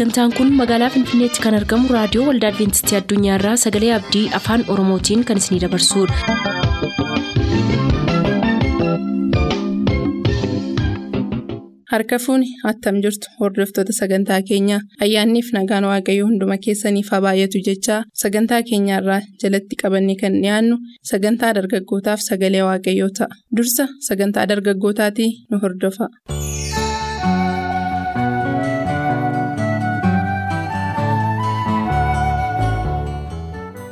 Sagantaan kun magaalaa Finfinneetti kan argamu raadiyoo waldaa Adwiintistii Addunyaarraa Sagalee Abdii Afaan Oromootiin kan isinidabarsudha. Harka fuuni attam jirtu hordoftoota sagantaa keenyaa ayyaanniif nagaan waaqayyoo hunduma keessaniif haa baay'atu jechaa sagantaa keenyarraa jalatti qabannee kan dhiyaannu sagantaa dargaggootaaf sagalee waaqayyoo ta'a dursa sagantaa dargaggootaatii nu hordofa.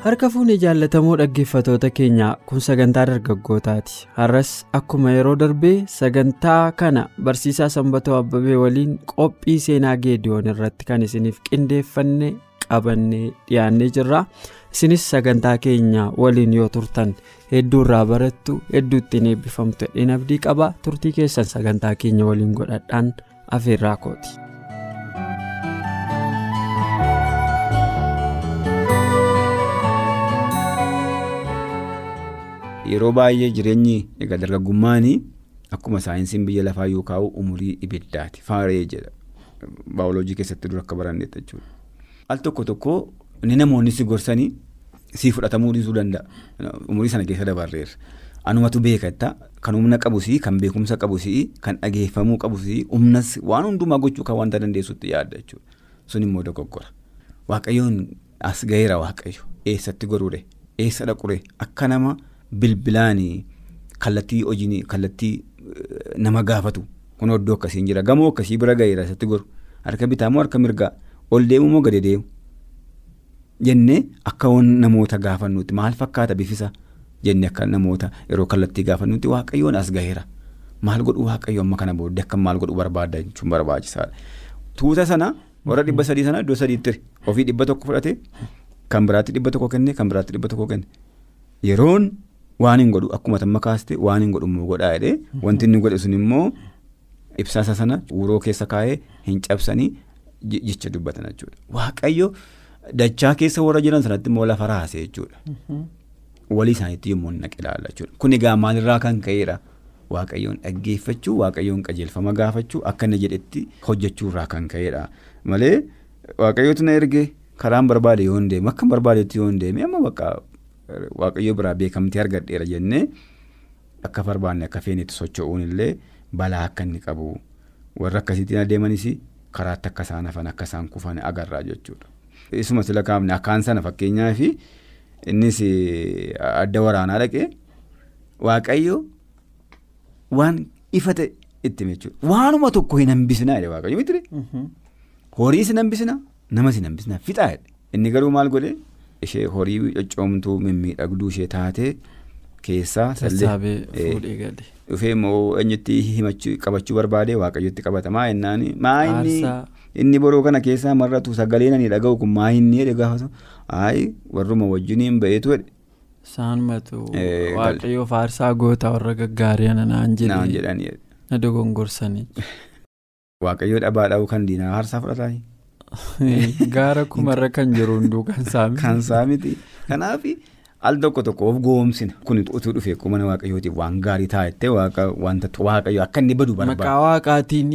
Harka fuunee jaallatamoo dhaggeeffatoota keenyaa kun sagantaa dargaggootaati. Har'as akkuma yeroo darbee sagantaa kana barsiisaa sanbatoo abbabee waliin qophii seenaa geediyoon irratti kan isiniif qindeeffannee qabannee dhiyaannee jirra. Isinis sagantaa keenya waliin yoo turtan hedduu irraa barattu hedduu ittiin eebbifamtu hedheen abdii qaba. Turtii keessan sagantaa keenya waliin godhadhaan afeerraa kooti. Yeroo baay'ee jireenyi egaa dargaggummaanii akkuma saayinsiin biyya lafaa yoo kaa'u umurii ibiddaati. Faaree jedha. Baayoloojii keessatti dura akka barannetti jechuudha. Al tokko tokko inni namoonni si gorsanii si fudhatamuu dhiisuu danda'a. Umurii sana keessa dabarreera. Anumatu beekata kan humna qabusii kan beekumsa qabusii kan dhageeffamuu qabusii humnas waan hundumaa gochuu kan wanta dandeessutti yaadda jechuudha. Sun immoo dogoggora. Waaqayyoon as gaheera waaqayyo eessatti goruure eessa dhaqure akka nama. Bilbilaanii kallattii hojiin kallattii nama gaafatu. Kun iddoo akkasiin jira. Gamoo akkasii bira gaheera isatti goru. Harka bitaa moo harka mirgaa? Ol deemu moo gadi deemu? Jennee akka namoota gaafannuutti. Maal fakkaata bifisa? Jennee akka namoota yeroo kallattii gaafannuutti waaqayyoon as gaheera maal godhu waaqayyo amma kana booddee akka maal godhu barbaada jechuun barbaachisaadha. Tuuta sana warra dhibba sadii sana iddoo sadiitti ofii dhibba tokko fudhate kan biraatti dhibba tokko kenne kan biraatti dhibba tokko kenne. Yeroon. Waan hin godhu akkuma tamma kaaste waan hin godhu immoo godhaa jedhee wanti inni godhe sun immoo ibsaasa sana uuroo keessa kaa'ee hin cabsanii jecha dubbatan jechuudha. Waaqayyo dachaa keessa warra jiran sanatti immoo lafa raasee jechuudha. Walii isaaniitti yommuu naqe ilaalla jechuudha. Kun egaa maalirraa kan ka'eedha? Waaqayyoon dhaggeeffachuu, waaqayyoon qajeelfama gaafachuu akka inni jedhetti hojjechuurraa kan ka'eedha. Malee waaqayyootu na erge karaan barbaade yoo hin deeme akka barbaadetti yoo hin deeme amma bakka. Waaqayyo biraa beekamtii argadheera jennee akka barbaanne akka feenetti socho'uun illee balaa akka inni qabu warra akkasiitiin adeemanis karaatti akka isaan hafan akka isaan kufan agarraa jechuudha. Isuma sila kaafne akkaan sana fakkeenyaaf innis adda waraanaa dhaqee waaqayyo waan ifa ta'e itti jechuudha. Waanuma tokko hin hambisnaa jedhe waaqayyo miti horiis hin hambisnaa namas hin hambisnaa fixaa jedhe inni garuu maal godhee. Ishee horii coccomtuu mimmiidhagduu ishee taatee keessaa sallee dhufee immoo eenyutti himachuu qabachuu barbaade waaqayyotti qabatamaa ennaan maa inni inni boroo kana keessaa marratu sagalee nani dhaga'u kun maa inni jedhe gaafatu ayi warruma wajjiniin ba'eetu jedhe. Isaan matu waaqayyoo faarsaa goota warra gaggaarii naan jedhanii na dogongorsanii. Waaqayyoo dhabaa dha'uu kan diinaa faarsaa fudhataa. Gaara kumarra kan jiru hunduu kan saamiti. Kan saamiti. Kanaaf al tokko tokko of goomsina. Kun utuu dhufee mana waaqayyootiif waan gaarii taa'ettee wanta waaqayyo akka inni badu barbaada. Maqaa waaqaatiin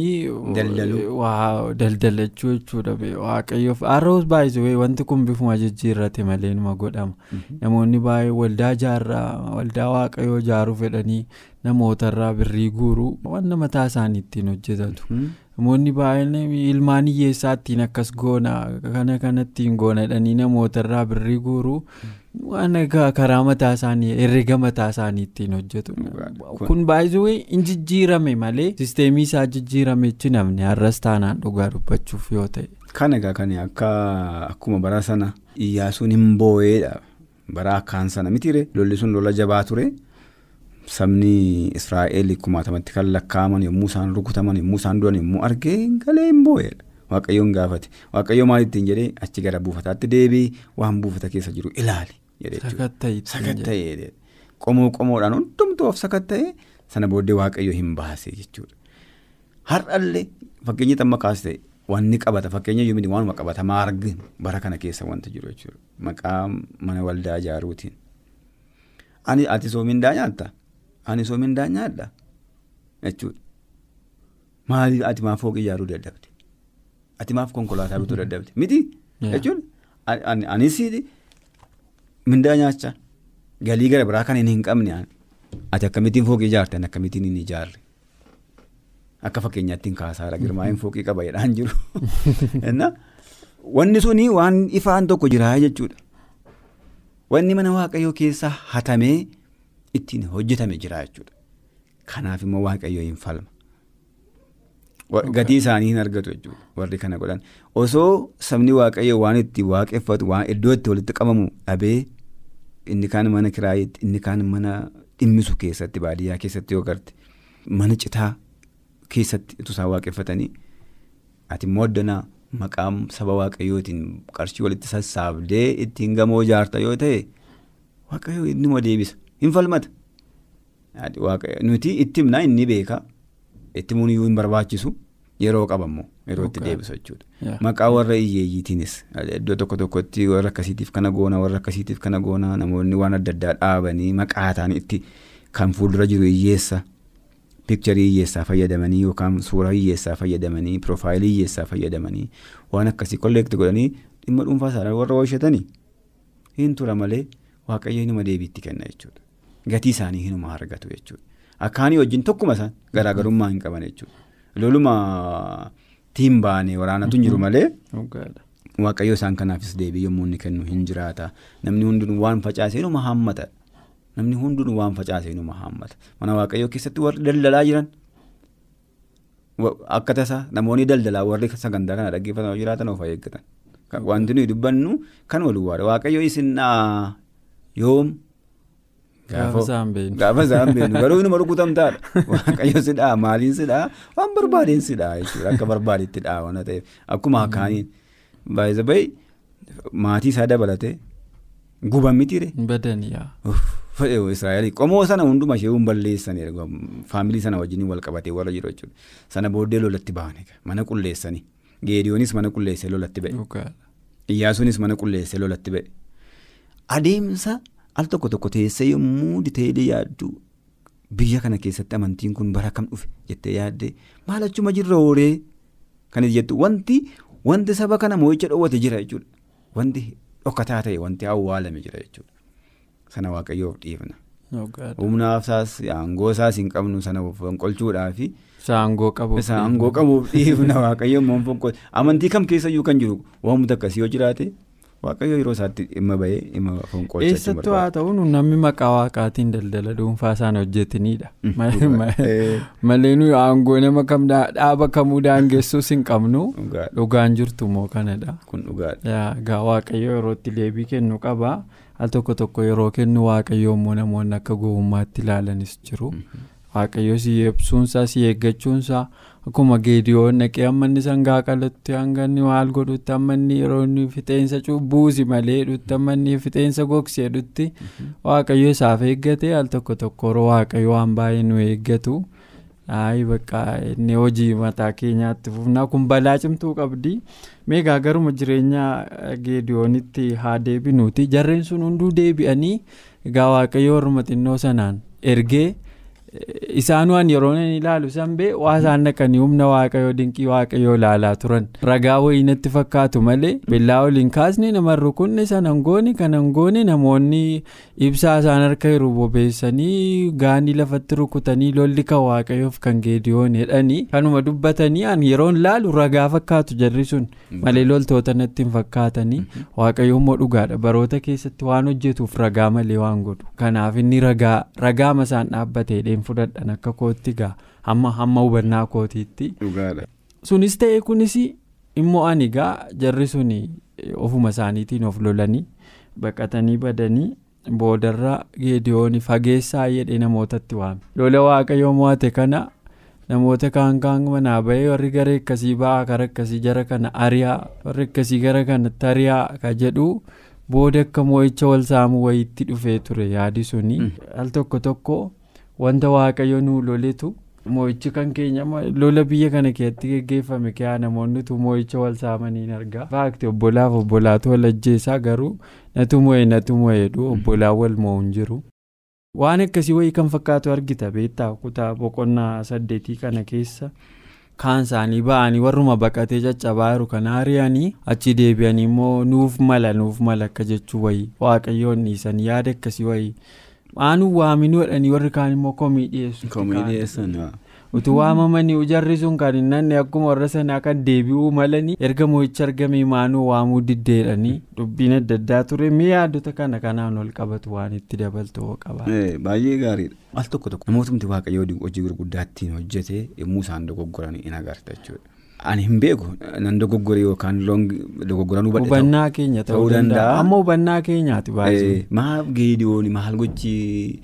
daldalachuu jechuudha. Waaqayyoof harroos baay'isuu wanti kun bifuma jijjiirrate malee numa godhama. Namoonni baay'ee waldaa ijaarraa waldaa waaqayyoo ijaaruu fedhanii namootarraa birrii guuruu wanta mataa isaanii ittiin hojjetatu. Namoonni baay'een ilmaan hiyyeessaa ittiin akkas goona kana kanattiin goonadhanii namootarraa birrii guuruu waan karaa mataa isaanii herrega mataa isaanii ittiin hojjetu. Kun baay'isuu hin jijjiirame malee sisteemii isaa jijjiirame jechuun namni har'as taanaan dhugaa dubbachuuf yoo ta'e. Kan egaa kan akka akkuma bara sana iyyaasuun hin boo'eedha. Bara akkaan sana mitiire lolli sun lola jabaa ture. Sabni Israa'eel kumaatamatti kan lakkaa'aman yommuu isaan rukutaman yommuu isaan du'an yommuu argee galee hin boo'edha. Waaqayyoon gaafate waaqayyoo maal ittiin jedhee achi gara buufataatti deebii waan buufata keessa jiru ilaali. Sakatta'ee qomoo qomoodhaan hundumtuu of sakatta'ee sana booddee waaqayyoo hin baase jechuudha. Har'allee fakkeenya amma kaasite wanni qabata fakkeenya yoo waanuma qabatamaa arginu bara kana keessa wanta jiru jechuudha. Maqaa mana waldaa ijaaruutiin. Ani ati soomindaa nyaatta. Ani soomindaa nyaadha? Jechuudha. Maaliif ati maa fooqii ijaaruu dadhabde? ati maaf konkolaataa bituu dadhabde? Miti an- anis mindaa nyaachaa. Galii gara biraa kan hin qabne ati akkamittiin fooqii ijaarte an akkamittiin hin ijaarre. Akka fakkeenyaatti hin kaasaara. Girmaa'een fooqii qaba jedhaan jiru. Wanni suni waan ifaan tokko jiraa jechuudha. Wanni mana waaqayyoo keessa hatamee ittiin hojjetame jira jechuudha. Kanaaf immoo waaqayyoo hin falma. Gatii isaanii hin argatu jechuudha warri kana godhan. Osoo sabni waaqayyoo waan itti waaqeffatu waan iddoo itti walitti qabamu dhabee inni kaan mana kiraayitti inni kaan mana dhimmisu keessatti baadiyyaa keessatti yoo garte mana citaa keessatti utuu isaan waaqeffatanii ati immoo addanaa maqaa saba waaqayyootiin qarshii walitti sassaabdee ittiin gamoo ijaarta yoo ta'e waaqayyoo inni deebisa hin falmata nuti itti himnaa inni beeka itti himuun iyyuu hin barbaachisu yeroo qabammoo yeroo itti deebisu jechuudha. Maqaa warra hiyyeeyyiitiinis iddoo tokko tokkotti warra akkasiitiif kana goona warra akkasiitiif kana goona namoonni waan adda addaa dhaabanii maqaa isaanii itti kan fuuldura jiru hiyyeessa pikcharii hiyyeessaa fayyadamanii yookaan suuraa hiyyeessaa fayyadamanii piroofaayilii hiyyeessaa fayyadamanii waan akkasii kolleekti godhanii dhimma dhuunfaa isaanii warra oolchatanii hin tura malee waaqayyo inuma deebiitti kenna jechuudha gatii isaanii hinuma argatu jechuudha. Akkaanii wajjin tokkuma isaan garaagarummaa hin qaban jechuudha. Loluma tiin baane waraanatu hin jiru malee waaqayyo isaan kanaafis deebii yommuu inni kennu hin jiraata. Namni hundinuu waan facaase inuma haammata namni hundinuu waan facaase inuma haammata mana waaqayyoo keessatti warri daldalaa jiran akka tasa namoonni daldalaa warri sagantaa kana dhaggeeffatan yoo jiraatan of eeggatan. Wanti nuyi dubbannu kan waluwaadha waaqayyo isin yoom Gaafa isaan beeknu garuu inuma rukutamtaadha waaqayyo si dhaa maaliin si dhaa waan barbaadeen si dhaa jechuudha. Akka barbaadetti dhaa waan ta'eef. Akkuma kaaniin. Baay'ee maatii isaa dabalatee guban mitiire fedhe Israa'eel qomoo sana hunduma ishee hin balleessanii faamilii sana wajjin wal qabatee warra jiru jechuudha. Sana booddee lolatti ba'an mana qulleessanii. Geediyoonis mana qulleessee lolatti ba'e. Dhugaadha. iyyaasuunis mana qulleessee lolatti ba'e. Adeemsa al tokko tokko teessee yommuu diteelee yaaddu biyya kana keessatti amantiin kun bara kam dhufe jettee yaaddee maal achuma jirra hooree kan jettu wanti wanti saba kana moo'icha dhoowwate jira jechuudha. Wanti dhokkataa ta'e wanti awwaalame jira jechuudha. Sana waaqayyoof dhiifna. Dhugaadha. humna isaas aangoo isaas hin qabnu sana fonqolchuudhaa fi Isa aangoo qabu. isa aangoo qabuuf dhiifna waaqayyo immoo fonqol amantii kam keessa iyyuu kan jiru? Waamota akkasii yoo jiraate waaqayyo yeroo isaatti dhimma bahee dhimma fonqolchachuu Eessattuu haa ta'u namni maqaa waaqaatiin daldala dhuunfaa isaan hojjetinidha. Eh. Malee nuyi aangoo nama kam dhaa- dhaaba kamuu daangessuus hin qabnu dhugaan jirtu moo kanadha. kun dhugaadha. Egaa waaqayyo yerootti deebii kennu qaba. Al tokko tokko yeroo kennu waaqayyo immoo namoonni akka gowwummaatti ilaalanis jiru. Waaqayyo si eebsuunsaa si eeggachuunsaa akkuma geediyoon naqee amma inni sangaa qalatti hanga inni maal godhutti amma inni yeroo inni fixeensa buusi malee dhutti amma inni fixeensa gogsee dhutti waaqayyo isaaf eeggate al tokko tokko yeroo waaqayyo waan baay'ee nu eeggatu. Ayi bakka inni hojii mataa keenyaatti fufnaa kun balaa cimtuu qabdi. Meegaa garuma jireenya eh, geediyoonitti haa deebinuuti. Jarreen sun hunduu deebi'anii egaa waaqayyo warruma xinnoo sanaan ergee isaan waan yeroo inni ilaalu sanbee waa isaan dhaqanii humna waaqayyoo dinqii waaqayyoo ilaalaa turan. Ragaa wayii natti fakkaatu malee billaa waliin kaasni nama rukunne sana hangooni kan hangooni namoonni ibsaa isaan harka jiru bobeessanii gaanii lafatti rukutanii lolli kan waaqayyoof kan geediyoon jedhanii kanuma dubbatanii an yeroon laalu ragaa fakkaatu jarri sun malee loltoota natti hin fakkaatanii waaqayyo immoo dhugaadha. Baroota keessatti waan hojjetuuf ragaa malee waan godhu. Kanaaf inni ragaa ragaama isaan dhaabbateedhaan fudhadhan akka kootti gaa. Hamma hamma hubannaa kootiitti. Sunis ta'e kunis immoo ani gaa jarri sun ofuma isaaniitiin of lolanii baqatanii badanii boodarra geediyoon fageessaa jedhee namootatti waame. Lola waaqayyoo mo'ate kana namoota kaan kaan manaa bahee warri gara akkasii ba'aa kara akkasii jara kana ari'aa warri akkasii gara kanatti ari'aa ka jedhu booda akka mo'icha wal saamuu wayiitti dhufee ture yaadi suni. Al tokko tokko wanta waaqayyo nuu loletu mo'ichi kan keenya lola biyya kana keessatti geggeeffame kee namoonni tu mo'icha wal saamaniin argaa. Faakti obbolaaf obbolaatu wal ajjeesaa garuu natu mo'e natu mo'eedhu obbolaan wal mo'u hin jiru. waan akkasii wayii kan fakkaatu argita beektaa? Kutaa boqonnaa saddeetii kana keessa kaan isaanii ba'anii warruma baqatee caccabaa jiru kan ari'anii achi deebi'anii immoo nuuf mala nuuf mala akka jechuu wayii. Waaqayyoon dhiisanii yaada akkasii wayii aanuu waaminuu jedhanii warri kaan immoo komii dhiyeessu. Komii dhiyeessan. utuu waamamanii jarri sun kan hin nanne akkuma warra sanaa kan deebi'uu malanii erga mo'icha argamee maanuu waamuu diddeedhanii dubbiin adda addaa ture mee yaadota kana kanaan ol qabatu waan itti dabaltu qaba. Baay'ee gaariidha. Al tokko tokko namootni waaqayyoo hojii gurguddaa ittiin hojjete yommuu isaan dogoggoran in agarta jechuudha. Ani hin beeku nan dogoggore yookaan dogoggoranuu badhe hubannaa keenya ta'uu danda'a. amma hubannaa keenyaati baay'ee. Maal geediyoon maal gochi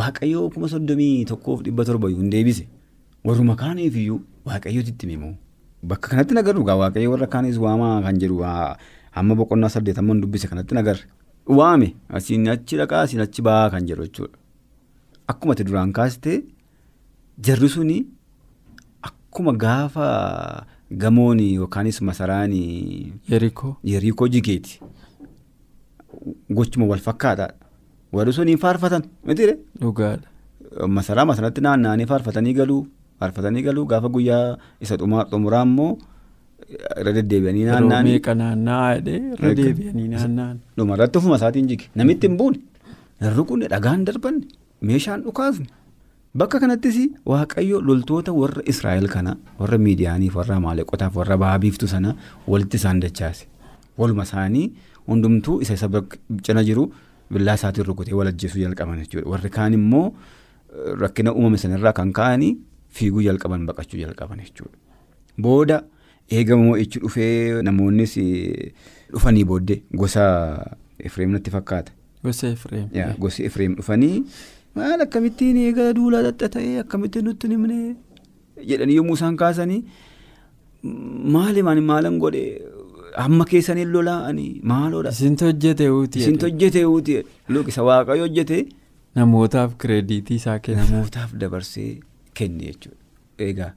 waaqayyoo kuma soddomii tokkoof dhibba torba hin deebise. warruma kaaniif iyyuu waaqayyooti itti himu bakka kanatti nagarru. Gaa waaqayyo warra kaanis waamaa kan jedhu hamma boqonnaa saddeetamman dubbise kanatti nagarre. Waame asiin achi dhaqaa asiin achi ba'aa kan jedhu jechuudha. Akkuma duraan kaasite jarri suni akkuma gaafa gamoon yookaanis masaraan yerikoo. Jikeeti gochuma wal fakkaataadha warri suni faarfatan. Mitiire dhugaadha. masaraa masaratti naanna'anii faarfatanii galuu faarfatanii galuu gaafa guyyaa isa xumuraa immoo irra deddeebi'anii naanna'anii. Meeqa naanna'aa jedhee irra deebi'anii naanna'an. Dhumarratti ofuma isaatiin jige namitti hin buune. Irri kun dhagaan darbanne. Meeshaan dhukaasne bakka kanattis waaqayyo loltoota warra Israa'el kana warra miidiyaaniif warra amaaleqotaaf warra baabiiftu sana walitti isaan dachaase waluma isaanii hundumtuu isa isa cina jiru billaa isaatiin rukutee wal ajjeesuu jalqaban jechuudha warri kaan immoo. Rakkina uumame sanarraa kan ka'anii fiiguu jalqaban baqachuu jalqaban jechuudha. Booda eegama mo'ichi dhufee namoonnis dhufanii booddee gosa Efreem natti fakkaata. Gosa Efreem. Gosi Efreem dhufanii maal akkamittiin eegala duulaa dadha ta'ee akkamittiin nutti himne jedhanii yommuu isaan kaasanii maali maali maalan godhe hamma keessanii lola'anii maaloodha. Isintu hojjete uuti. Isintu hojjete uuti isa waaqayyo hojjete. Namootaaf kireediitii isaa kenna. Namootaaf dabarsee kenne jechuudha. Egaa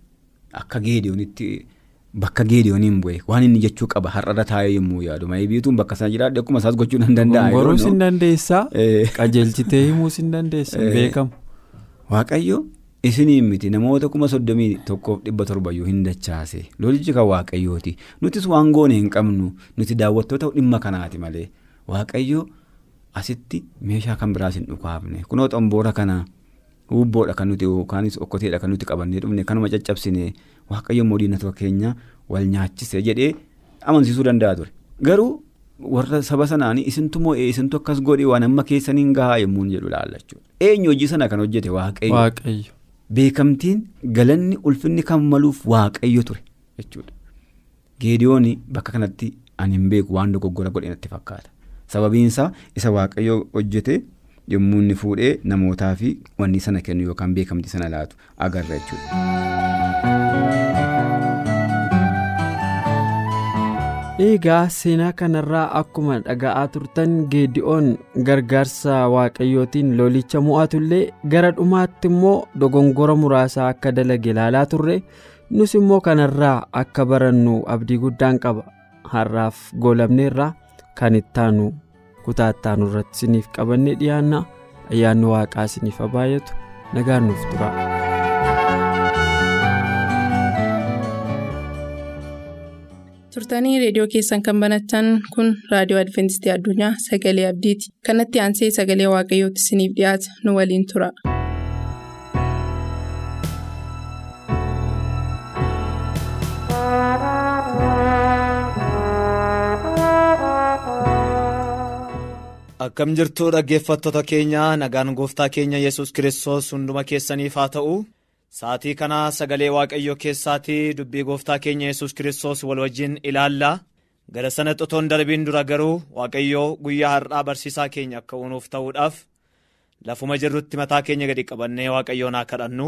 akka geediyoonitti bakka geediyooniin bu'e. Waan inni jechuu qaba. Har'arra taa'ee yommuu yaadu. Maayibiituun bakka sana jiraadhe akkuma isaas gochuu nan danda'a. Gongoruus hin dandeessaa. Qajeelchitee himuus hin dandeessa? Beekamu. Waaqayyo isiniin miti. Namoota kuma soddomii tokkoof dhibba torbayyuu hin dachaase. Lolichi kan waaqayyooti. Nutis waan goone hin qabnu. Nuti daawwattoota dhimma kanaati malee. Waaqayyo. Asitti meeshaa kan biraas hin dhukaafne. Kunoo xomboora kana hubboodha kan nuti yookaanis okkoteedha kan nuti qabannee dhufne kanuma caccabsine waaqayyo immoo diinota keenya wal nyaachise jedhee amansiisuu danda'a ture. Garuu warra saba sanaanii isintu moo'ee isintu akkas godhee waan amma keessaniin gahaa yommuu jedhu laallachuudha eenyu hojii sana kan hojjete waaqayyo? Beekamtiin galanni ulfinni kan maluuf waaqayyo ture jechuudha. Geediyoon bakka kanatti ani hin beeku waan dogoggora godhe natti fakkaata. sababiinsaa isa waaqayyo hojjete yommuu inni fuudhee namootaa fi wanni sana kennu yookaan beekamtii sana laatu agarra jechuudha. Egaa seenaa kanarraa akkuma dhaga'aa turtan geedi'oon gargaarsa waaqayyootiin lolicha mo'atullee gara dhumaatti immoo dogongora muraasaa akka dalage ilaalaa turre. Nus immoo kanarraa akka barannu abdii guddaan qaba. Har'aaf goolabneerraa kan ittaanu kutaa ittaanu irratti isiniif qabannee dhiyaanna ayyaanni waaqaa isiniif haa baay'atu nagaan nuuf tura. turtanii reediyoo keessan kan banattan kun raadiyoo adventistii addunyaa sagalee abdiiti kanatti aansee sagalee waaqayyootti isiniif dhiyaata nu waliin tura. Akkam jirtuu dhaggeeffattoota keenya nagaan gooftaa keenya yesus kiristoos hunduma keessaniif haa ta'u sa'atii kana sagalee waaqayyoo keessaatii dubbii gooftaa keenya yesus kiristoos wal wajjin ilaalla. Gara sana xotoon darbiin dura garuu waaqayyoo guyyaa har'aa barsiisaa keenya akka uunuuf ta'uudhaaf lafuma jirrutti mataa keenya gadi qabannee waaqayyoon haa kadhannu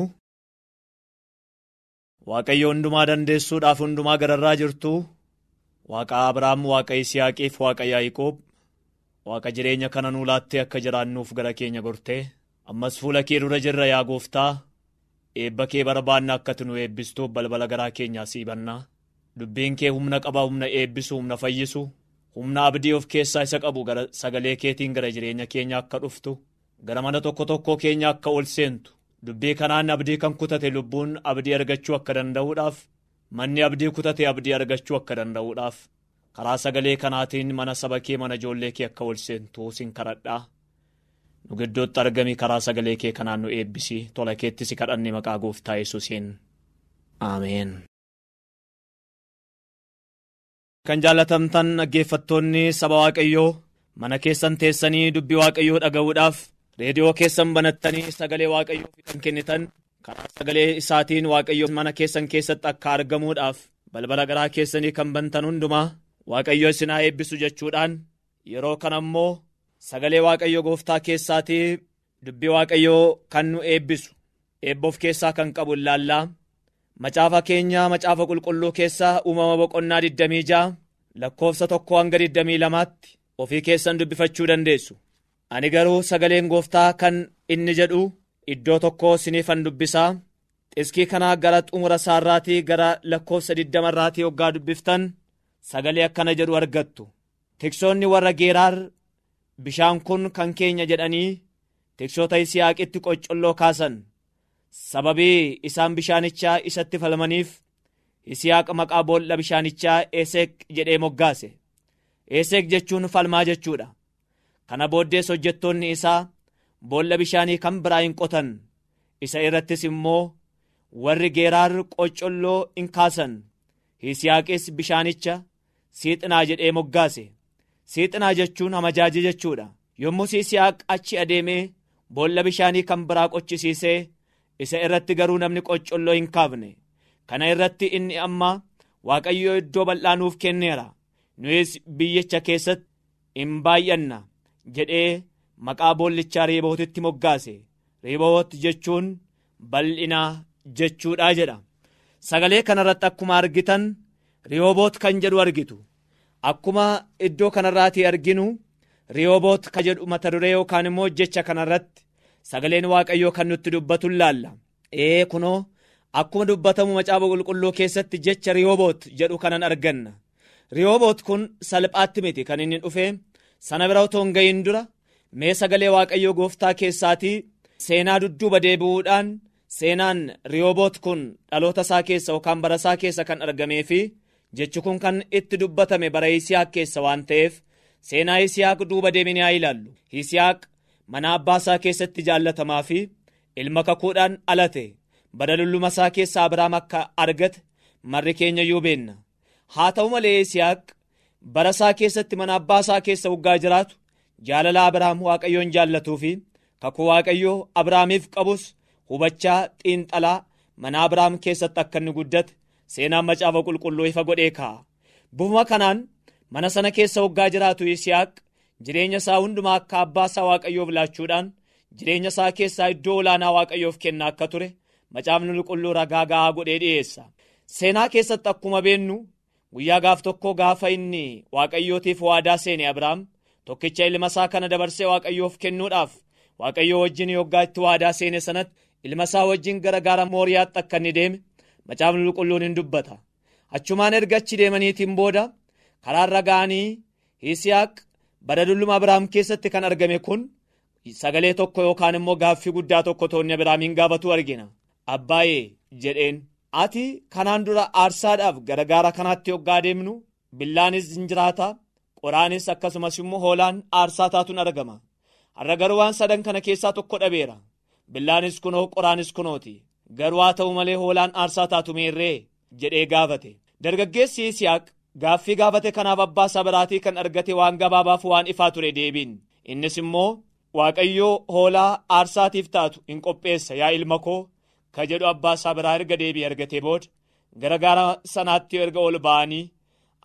waaqayyo hundumaa dandeessuudhaaf hundumaa gararraa jirtu waaqa abrahaam waaqa yisihaaqiif waaqa yaaqoob waaqa jireenya kana nuu laattee akka jiraannuuf gara keenya gortee ammas fuula kee dura jirra yaa gooftaa? Eebba kee barbaanna akkati nu eebbistuuf balbala garaa keenyaa siibanna dubbiin kee humna qaba humna eebbisu humna fayyisu humna abdii of keessaa isa qabu gara sagalee keetiin gara jireenya keenya akka dhuftu gara mana tokko tokko keenya akka ol seentu dubbii kanaan abdii kan kutate lubbuun abdii argachuu akka danda'uudhaaf manni abdii kutate abdii argachuu akka danda'uudhaaf karaa sagalee kanaatiin mana saba kee mana ijoollee kee akka ol seentu sin kadhadhaa nu gidduutti argami karaa sagalee kee kanaan nu eebbisi. Tola keetti si kadhanne maqaa gooftaa yesuusiin. Aameen. kan jaallatamtan dhaggeeffattoonni saba waaqayyoo mana keessan teessanii dubbii waaqayyoo dhaga'uudhaaf reediyoo keessan banattanii sagalee waaqayyoo kan kennitan karaa sagalee isaatiin waaqayyo mana keessan keessatti akka argamuudhaaf balbala garaa keessanii kan bantan hundumaa waaqayyo isin haa eebbisu jechuudhaan yeroo kana immoo sagalee waaqayyo gooftaa keessaatii dubbii waaqayyoo kan nu eebbisu eebboof keessaa kan qabu ilaallaa macaafa keenya macaafa qulqulluu keessaa uumama boqonnaa 26 lakkoofsa tokko hanga 22tti ofii keessan dubbifachuu dandeessu. Ani garuu sagaleen gooftaa kan inni jedhu iddoo tokko siniifan dubbisaa xiskii kanaa gara xumura isaarraatii gara lakkoofsa 20 irraatii hoggaa dubbiftan sagalee akkana jedhu argattu. Tiksoonni warra geeraar bishaan kun kan keenya jedhanii tiksoota yisihaaqitti qoccolloo kaasan. Sababii isaan bishaanichaa isatti falmaniif yisihaaq maqaa boolla bishaanichaa eeseek jedhee moggaase. Eeseek jechuun falmaa jechuudha. Kana booddees hojjettoonni isaa boolla bishaanii kan biraa hin qotan. Isa irrattis immoo warri geeraar qoccolloo in kaasan. Yisihaaqis bishaanicha siixinaa jedhee moggaase. Siixinaa jechuun amajaaji jechuudha. Yommuu yisihaaq achi adeemee boolla bishaanii kan biraa qochisiisee isa irratti garuu namni qoccolloo hin kaafne. Kana irratti inni amma waaqayyoo iddoo bal'aa nuuf kenneera. Nuyis biyyicha keessatti in baay'anna jedhee maqaa boollichaa reebootitti moggaase. Reeboot jechuun bal'inaa jechuudha jedha. Sagalee kanarratti akkuma argitan rihooboot kan jedhu argitu. Akkuma iddoo kanarraatii arginu rihooboot ka jedhu mata duree yookaan immoo jecha kanarratti sagaleen waaqayyoo kan nutti dubbatu laalla. Ee kunoo akkuma dubbatamu macaafa qulqulluu keessatti jecha rihooboot jedhu kanan arganna. Rihooboot kun salphaatti miti. Kan inni dhufe sana bira otoo hin gahin dura mee sagalee waaqayyoo gooftaa keessaatii seenaa dudduuba deebi'uudhaan seenaan rihooboot kun dhaloota isaa keessa yookaan bara isaa keessa kan argamee fi jechi kun kan itti dubbatame bara yisihaaq keessa waan ta'eef seenaa yisihaaq duuba deeminee haa ilaallu. Yisihaaq mana abbaa isaa keessatti jaallatamaa fi ilma kakuudhaan alate. Badalulluma isaa keessa abrahaam akka argate marri keenya iyyuu beenna. Haa ta'u malee yisihaaq bara isaa keessatti mana abbaa isaa keessa waggaa jiraatu jaalala abrahaam waaqayyoon jaallatuu fi kakuu waaqayyoo abrahaamiif qabus hubachaa xiinxalaa mana abrahaam keessatti akka inni guddate seenaan macaafa qulqulluu ifa godhee kaa'a bufuma kanaan mana sana keessa waggaa jiraatu yisihaaq jireenya isaa hundumaa akka abbaa isaa waaqayyoof laachuudhaan jireenya isaa keessaa iddoo olaanaa waaqayyoof kennaa akka ture macaafni qulqulluu ragaa ga'aa godhee dhi'eessa seenaa keessatti akkuma beennu guyyaa gaaf tokko gaafa inni waaqayyootiif waadaa seene abrahaam tokkicha ilma isaa kana dabarsee waaqayyoof kennuudhaaf waaqayyoo wajjin yoggaa itti waadaa seene sanatti ilma isaa wajjin gara gaara mooriyaatti akka inni deeme macaafni qulqulluun hin dubbata. Achumaan erga achi deemaniitiin booda karaarra ga'anii yisihaaq badadulluma abrahaam keessatti kan argame kun sagalee tokko yookaan immoo gaaffii guddaa tokko toonni abrahaamiin gaafatu argina. Abbaayee jedheen ati kanaan dura aarsaadhaaf gara gaara kanaatti yoggaa deemnu billaanis hin jiraata qoraanis akkasumas immoo hoolaan aarsaa taatuun argama. Har'a garuu waan sadan kana keessaa tokko dhabeera. Billaanis kunoo qoraanis kunooti garuu haa ta'u malee hoolaan aarsaa taatu meerree jedhee gaafate. Dargaggeessi yisihaaq gaaffii gaafate kanaaf abbaa isaa biraatii kan argate waan gabaabaaf waan ifaa ture deebiin. Innis immoo waaqayyoo hoolaa aarsaatiif taatu hin qopheessa yaa ilma koo ka jedhu abbaa isaa biraa erga deebii argatee booda. Gara gaara sanaatti erga ol ba'anii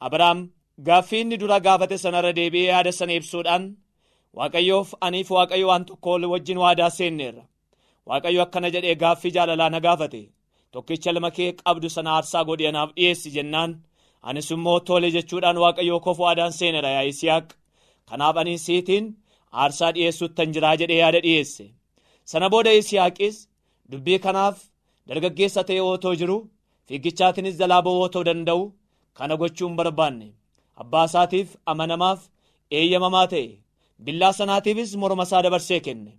abrahaam gaaffii inni dura gaafate sanarra deebi'ee yaada sana ibsuudhaan waaqayyoof aniif waaqayyo waan tokko wajjin waadaa seenneerra waaqayyo akkana jedhee gaaffii jaalalaa na gaafate tokkicha ilma kee qabdu sana aarsaa godhee anaaf dhiyeessi jennaan. Anis immoo tole jechuudhaan waaqayyoo koof waadaan seenera yaa yisihaaq. Kanaaf ani siitiin aarsaa dhiyeessuuttan jiraa jedhee yaada dhiyeesse. Sana booda yisihaaqis dubbii kanaaf dargaggeessa ta'e ootoo jiru fiigichaatiinis jalaa ba'uu ootoo danda'u kana gochuun barbaanne. Abbaa isaatiif amanamaaf eeyyamamaa ta'e billaa sanaatiifis morma isaa dabarsee kenne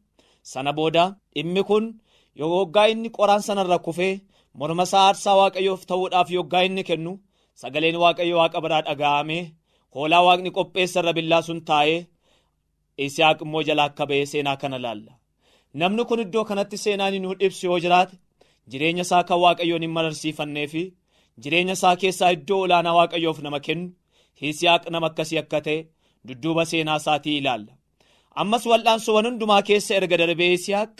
sana booda dhimmi kun yoggaa inni qoraan sanarra kufee morma isaa aarsaa waaqayyoof ta'uudhaaf yoggaa inni kennu sagaleen waaqayyo waaqa biraa dhaga'amee hoolaa waaqni qopheessarra billaa sun taa'ee Isihaaq immoo jalaa akka ba'ee seenaa kana laalla. Namni kun iddoo kanatti seenaan nu ibsu yoo jiraate jireenya isaa kan waaqayyoon hin mararsiifannee fi jireenya isaa keessaa iddoo olaanaa waaqayyoof nama kennu Isihaaq nama akkasii akka ta'e dudduuba seenaa isaatii ilaalla. Ammas wal'aansuuwwan hundumaa keessa erga darbee Isihaaq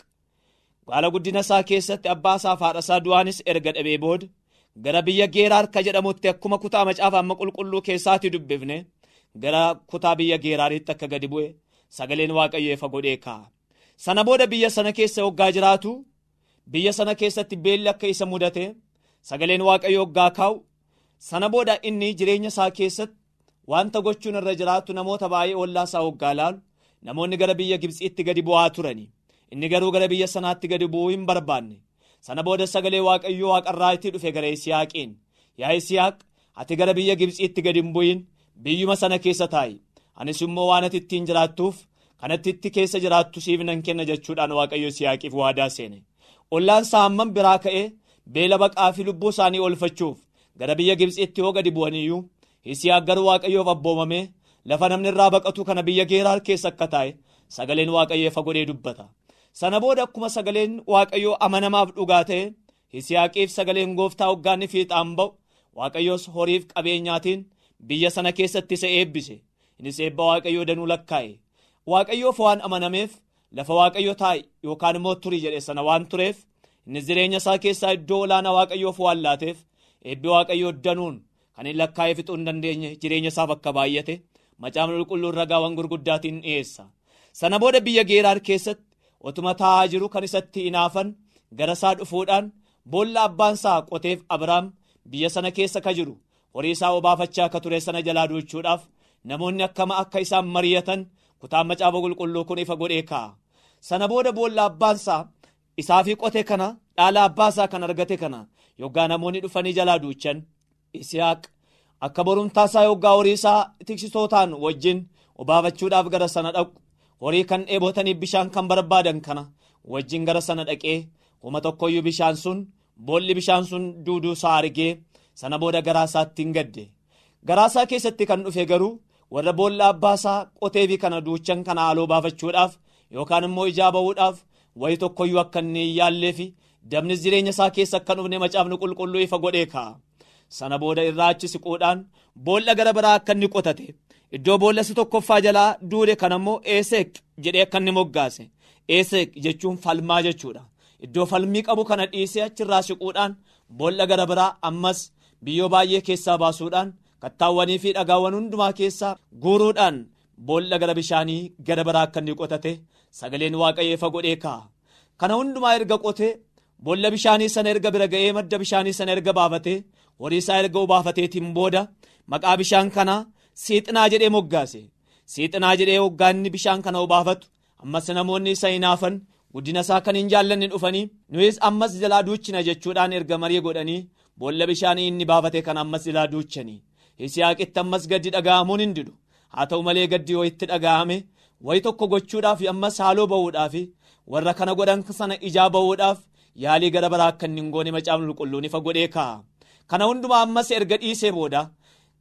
baala guddina isaa keessatti abbaa isaa haadha isaa du'aanis erga dhabee booda gara biyya geeraar ka jedhamutti akkuma kutaa macaafa amma qulqulluu keessaatii dubbifne gara kutaa biyya geeraaritti akka gadi bu'e. sagaleen waaqayyoo ifa godhee kaa'a. Sana booda biyya sana keessa hoggaa jiraatu biyya sana keessatti beelli akka isa mudate sagaleen waaqayyoo hoggaa kaa'u sana booda inni jireenya isaa keessatti wanta gochuun irra jiraatu namoota baay'ee ollaa isaa hoggaa laalu namoonni gara biyya Gibxiitti gadi bu'aa turani. Inni garuu gara biyya sanaatti gadi bu'uu hin barbaanne. Sana booda sagalee waaqayyoo waaqarraa itti dhufe gara Isiyaaqiin. Yaa Isiyaaq ati gara biyya Gibxiitti gadi hin bu'in biyyuma sana keessa taa'i. anis immoo waan ati ittiin jiraattuuf kanatti itti keessa jiraattu siif nan kenna jechuudhaan waaqayyo Isiyaaqiif waadaa seene ollaan isaa hammam biraa ka'ee beela baqaa fi lubbuu isaanii oolfachuuf gara biyya Gibxiitti yoo gadi bu'aniyyuu Isiyaaq garuu waaqayyoof abboomamee lafa namni irraa baqatu kana biyya geeraar keessa akka taa'e sagaleen waaqayyo ifa godhee dubbata. Sana booda akkuma sagaleen waaqayyoo amanamaaf dhugaa ta'e Isiyaaqiif sagaleen gooftaa hoggaanni fiixaan ba'u waaqayyoos horiif qabeenyaatiin biyya sana keessatti isa eebbise. innis eebba waaqayyoo danuu lakkaa'e. Waaqayyoof waan amanameef lafa waaqayyo taa'e yookaan immoo turii jedhe sana waan tureef innis jireenya isaa keessaa iddoo olaanaa waaqayyoof waan laateef eebbi waaqayyoo danuun kan hin lakkaa'ee fixuu hin dandeenye jireenya isaaf akka baay'ate macaafni qulqulluun ragaawwan gurguddaatiin dhiyeessa sana booda biyya geeraar keessatti otuma taa'aa jiru kan isatti hinaafan gara isaa dhufuudhaan boolla abbaan isaa qoteef abrahaam biyya sana keessa ka jiru horii isaa obaafachaa akka ture sana jalaa duuchuudhaaf namoonni akkama akka isaan mari'atan kutaan macaafa qulqulluu kun ifa godhee kaa'a. Sana booda boolla abbaansaa isaa fi qote kana dhaala abbaasaa kan argate kana yoggaa namoonni dhufanii jalaa duuchan Isihaaq akka borumtaasaa yoggaa horii isaa tiksitootaan wajjin obaafachuudhaaf gara sana dhaqu horii kan dheebotaniif bishaan kan barbaadan kana wajjin gara sana dhaqee kuma tokkoyyuu bishaan sun boolli bishaan sun duuduu isaa argee sana booda garaa isaatti hin gadde garaa isaa keessatti kan dhufe garuu warra boolla abbaasaa qotee fi kana duuchan kana haaloo baafachuudhaaf yookaan immoo ijaa ba'uudhaaf wayi tokkoyyuu akka inni hin yaallee fi dabnis jireenya isaa keessa akka dhufne macaafni qulqulluu ifa godhee kaa'a. Sana booda irraa achi siquudhaan boolla gara biraa akka inni qotate iddoo boolla isa tokkoffaa jalaa duude kan ammoo eeseek jedhee akka inni moggaase eeseek jechuun falmaa jechuudha. Iddoo falmii qabu kana dhiisee achirraa siquudhaan boolla gara biraa ammas biyyoo baay'ee keessaa baasuudhaan kattaawwanii fi dhagaawwan hundumaa keessaa guuruudhaan boolla gara bishaanii gara biraa akka inni qotate sagaleen waaqayyoo ifa godhee kaa'a. Kana hundumaa erga qotee boolla bishaanii sana erga bira ga'ee madda bishaanii sana erga baafatee horii isaa erga obaafateetiin booda maqaa bishaan kanaa siixinaa jedhee moggaase. Siixinaa jedhee hoggaanni bishaan kana obaafatu ammas namoonni isa hinaafan guddina isaa kan hin jaallanne dhufanii nuyis ammas jalaa duuchina jechuudhaan erga marii godhanii boolla bishaanii inni baafate kan ammas jalaa duuchanii. Isiyaaqitti ammas gaddi dhaga'amuun hin didu haa ta'u malee gaddi yoo itti dhaga'ame wayi tokko gochuudhaaf ammas haaloo ba'uudhaaf warra kana godhan sana ijaa ba'uudhaaf yaalii gara biraa akka hin goone macaafni qulqulluun ifa godhee kaa'a. Kana hundumaa ammas erga dhiisee booda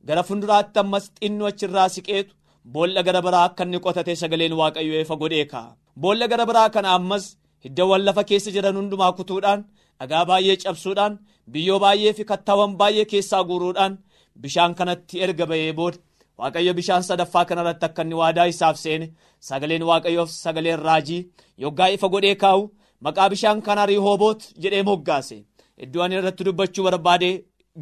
gara fuulduraatti ammas xinnoo achirraa siqeetu boolla gara biraa akka inni qotate sagaleen waaqayyoo ifa godhee kaa'a. Boolla gara biraa kana ammas hiddaawwan lafa keessa jiran hundumaa kutuudhaan dhagaa baay'ee cabsuudhaan biyyoo baay'ee fi kattaawwan baay'ee keessaa guuruudhaan bishaan kanatti erga ba'ee booda waaqayyo bishaan sadaffaa kanarratti akka inni waadaa isaaf seene sagaleen waaqayyoof sagaleen raajii yoggaa ifa godhee kaa'u maqaa bishaan kanaa riihooboot jedhee moggaase iddoo ani irratti dubbachuu barbaade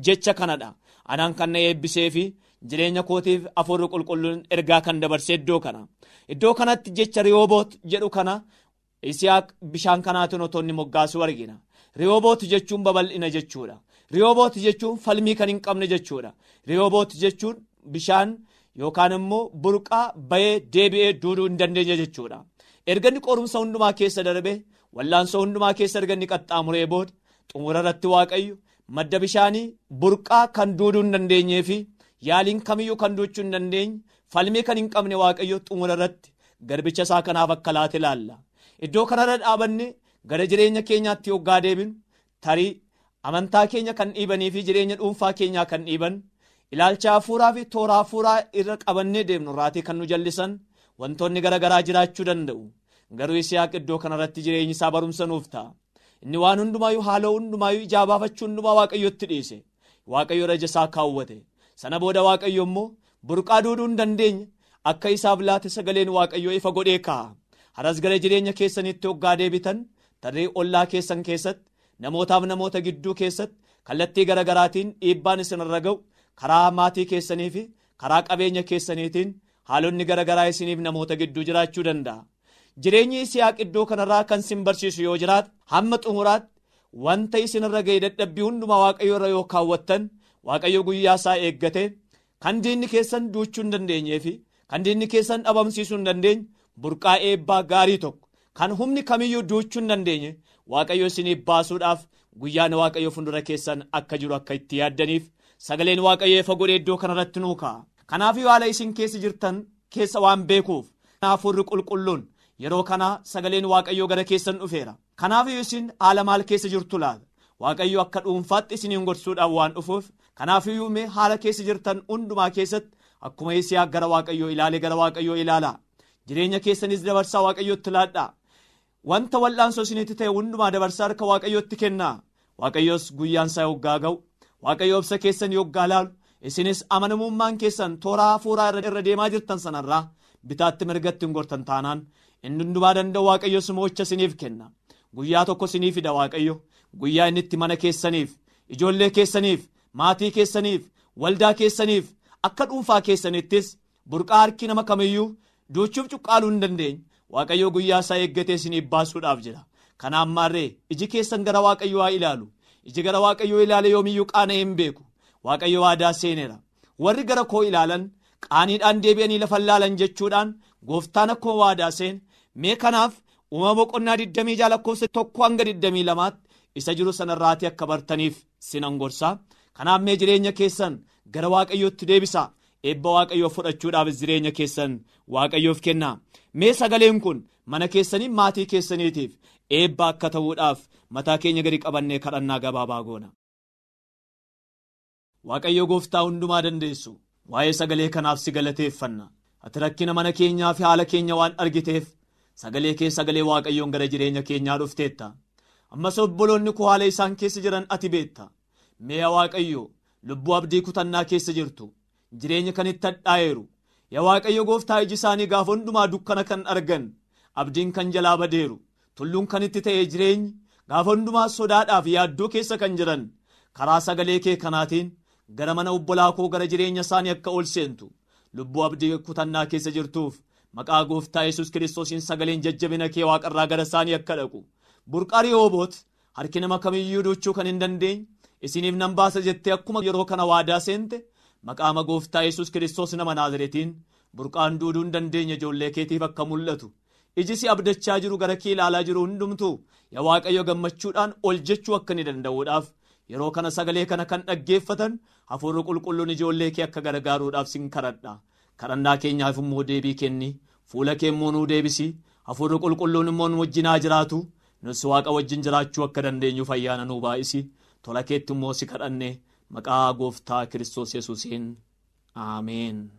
jecha kanadha anaan kan na eebbisee fi jireenya kootiif afurri qulqulluun ergaa kan dabarse iddoo kana iddoo kanatti jecha riihooboot jedhu kana isiyaaq bishaan kanaatiin otoo inni moggaasu argina riihooboot jechuun babal'ina jechuudha. Riyooboot jechuun falmii kan hin qabne jechuudha. Riyooboot jechuun bishaan yookaan immoo burqaa bayee deebi'ee duuduu hin dandeenye jechuudha. Erga inni qorumsa hundumaa keessa darbe wallaansoo hundumaa keessa erga inni qaxxaamuree booda xumura irratti waaqayyo madda bishaanii burqaa kan duuduu hin dandeenyee fi yaaliin kamiyyuu kan duuchuu hin dandeenye falmii kan hin qabne waaqayyo xumura irratti garbicha isaa kanaaf akka laate ilaalla. Iddoo kanarra dhaabanne gara jireenya keenyaatti hoggaa deebinu tarii amantaa keenya kan dhiibanii fi jireenya dhuunfaa keenyaa kan dhiiban ilaalcha hafuuraa fi toora hafuuraa irra qabannee deemnu irraatii kan nu jallisan wantoonni garaagaraa jiraachuu danda'u garuu Yisihaaq iddoo kanarratti jireenyi isaa barumsa nuuf ta'a inni waan hundumaayyuu haala hundumaayyuu ijaa baafachuu hundumaa waaqayyotti dhiise. Waaqayyo raja isaa kaawwate. Sana booda waaqayyo immoo burqaa duuduu hin dandeenye akka isaaf laate sagaleen waaqayyoo ifa godhee kaa'a. Haras gara jireenya keessanitti hoggaa deebitan tarree ollaa keessan keessatti namootaaf namoota gidduu keessatti kallattii garaagaraatiin dhiibbaan isinirra ga'u karaa maatii keessanii fi karaa qabeenya keessaniitiin haalonni garaagaraa isiniif namoota gidduu jiraachuu danda'a. Jireenyi Yisihaaq iddoo kanarraa kan isin barsiisu yoo jiraate hamma xumuraatti wanta isinirra ga'e dadhabbii hundumaa waaqayyo irra yoo kaawwattan waaqayyo guyyaa isaa eeggate kan diinni keessan duuchuu hin dandeenyee fi kan diinni keessan dhabamsiisuu hin dandeenye burqaa eebbaa gaarii tokko kan humni kamiyyuu duuchuu hin dandeenye waaqayyo isiniif baasuudhaaf guyyaan waaqayyo fuuldura keessan akka jiru akka itti yaaddaniif sagaleen waaqayyo ifa godhee iddoo kanarratti nuu ka'a. Kanaaf haala isin keessa jirtan keessa waan beekuuf hafuurri qulqulluun yeroo kana sagaleen waaqayyoo gara keessan dhufeera. Kanaaf isin haala maal keessa jirtu laata? Waaqayyo akka dhuunfaatti isiniin gorsuudhaan waan dhufuuf kanaafiyyuu mee haala keessa jirtan hundumaa keessatti akkuma Yisihaaq gara waaqayyoo ilaale gara waaqayyoo ilaala. Jireenya keessanis dabarsaa waaqayyootti laadhaa. Wanta wal'aansoo isinitti ta'e hundumaa dabarsaa harka waaqayyootti kennaa. Waaqayyoos guyyaan isaa yoggaa ga'u. Waaqayyo obsa keessan yoggaa laalu. Isinis amanamummaan keessan toora hafuuraa irra deemaa jirtan sanarraa bitaatti mirgatti hin gortan taanaan inni hundumaa danda'u waaqayyo simoocha isiniif kenna. Guyyaa tokko isinii fida waaqayyo. Guyyaa inni itti mana keessaniif, ijoollee keessaniif, maatii keessaniif, waldaa keessaniif, akka dhuunfaa keessanittis burqaa harki nama kamiyyuu duuchuuf cuqqaaluu hin dandeenye. Waaqayyo guyyaa isaa eeggatee isiniif baasuudhaaf jira. Kanaaf maarree iji keessan gara waaqayyoo haa ilaalu. Iji gara waaqayyoo ilaale yoomiyyuu qaana'ee hin beeku. Waaqayyo waadaa seeneera. Warri gara koo ilaalan qaaniidhaan deebi'anii lafa ilaalan jechuudhaan gooftaan akkuma waadaa seene mee kanaaf uumama boqonnaa 26 lakkoofsa tokko hanga 22 isa jiru sanarraatii akka bartaniif sinan gorsaa. Kanaaf mee jireenya keessan gara waaqayyootti deebisaa. Eebba waaqayyoo fudhachuudhaafis jireenya keessan waaqayyoof kennaa. Mee sagaleen kun mana keessanii maatii keessaniitiif eebba akka ta'uudhaaf mataa keenya gadi qabannee kadhannaa gabaabaa goona. Waaqayyo gooftaa hundumaa dandeessu waa'ee sagalee kanaaf si galateeffanna. Ati rakkina mana keenyaa fi haala keenya waan argiteef sagalee kee sagalee waaqayyoon gara jireenya keenyaa dhufteetta. Ammas obboloonni koo haala isaan keessa jiran ati beetta. Mee waaqayyo lubbuu abdii kutannaa keessa jirtu. Jireenya kan itti hadhaa'eeru. Yaa waaqayyo gooftaa iji isaanii gaafa hundumaa dukkana kan argan. Abdiin kan jalaa badeeru. Tulluun kan itti ta'e jireenyi gaafa hundumaa sodaadhaaf yaaddoo keessa kan jiran. Karaa sagalee kee kanaatiin gara mana obbolaa koo gara jireenya isaanii akka ol seentu. Lubbuu abdii kutannaa keessa jirtuuf maqaa gooftaa yesus kiristoosiin sagaleen jajjabina kee waaqarraa gara isaanii akka dhaqu. Burqaa Rihooboot harki nama kamiyyuu duuchuu kan hin dandeenye. Isiniif nan baasa jettee akkuma yeroo kana waadaa seente. Maqaama gooftaa yesus kiristoos nama naazireetiin burqaan duuduu hin dandeenye ijoollee keetiif akka mul'atu. Iji si abdachaa jiru gara kee ilaalaa jiru hundumtuu yaa waaqayyo gammachuudhaan ol jechuu akka ni danda'uudhaaf yeroo kana sagalee kana kan dhaggeeffatan hafuurri qulqulluun ijoollee kee akka gargaaruudhaaf sin kadhadha. Kadhannaa keenyaaf immoo deebii kenni fuula kee immoo nuu deebisi hafuurri qulqulluun immoo nu wajjin haa jiraatu nus waaqa wajjin jiraachuu akka dandeenyuuf ayyaana nuu baay'isi tola keetti immoo si kadhanne. Maqaa gooftaa Kiristoos Yesuusiin Ameen.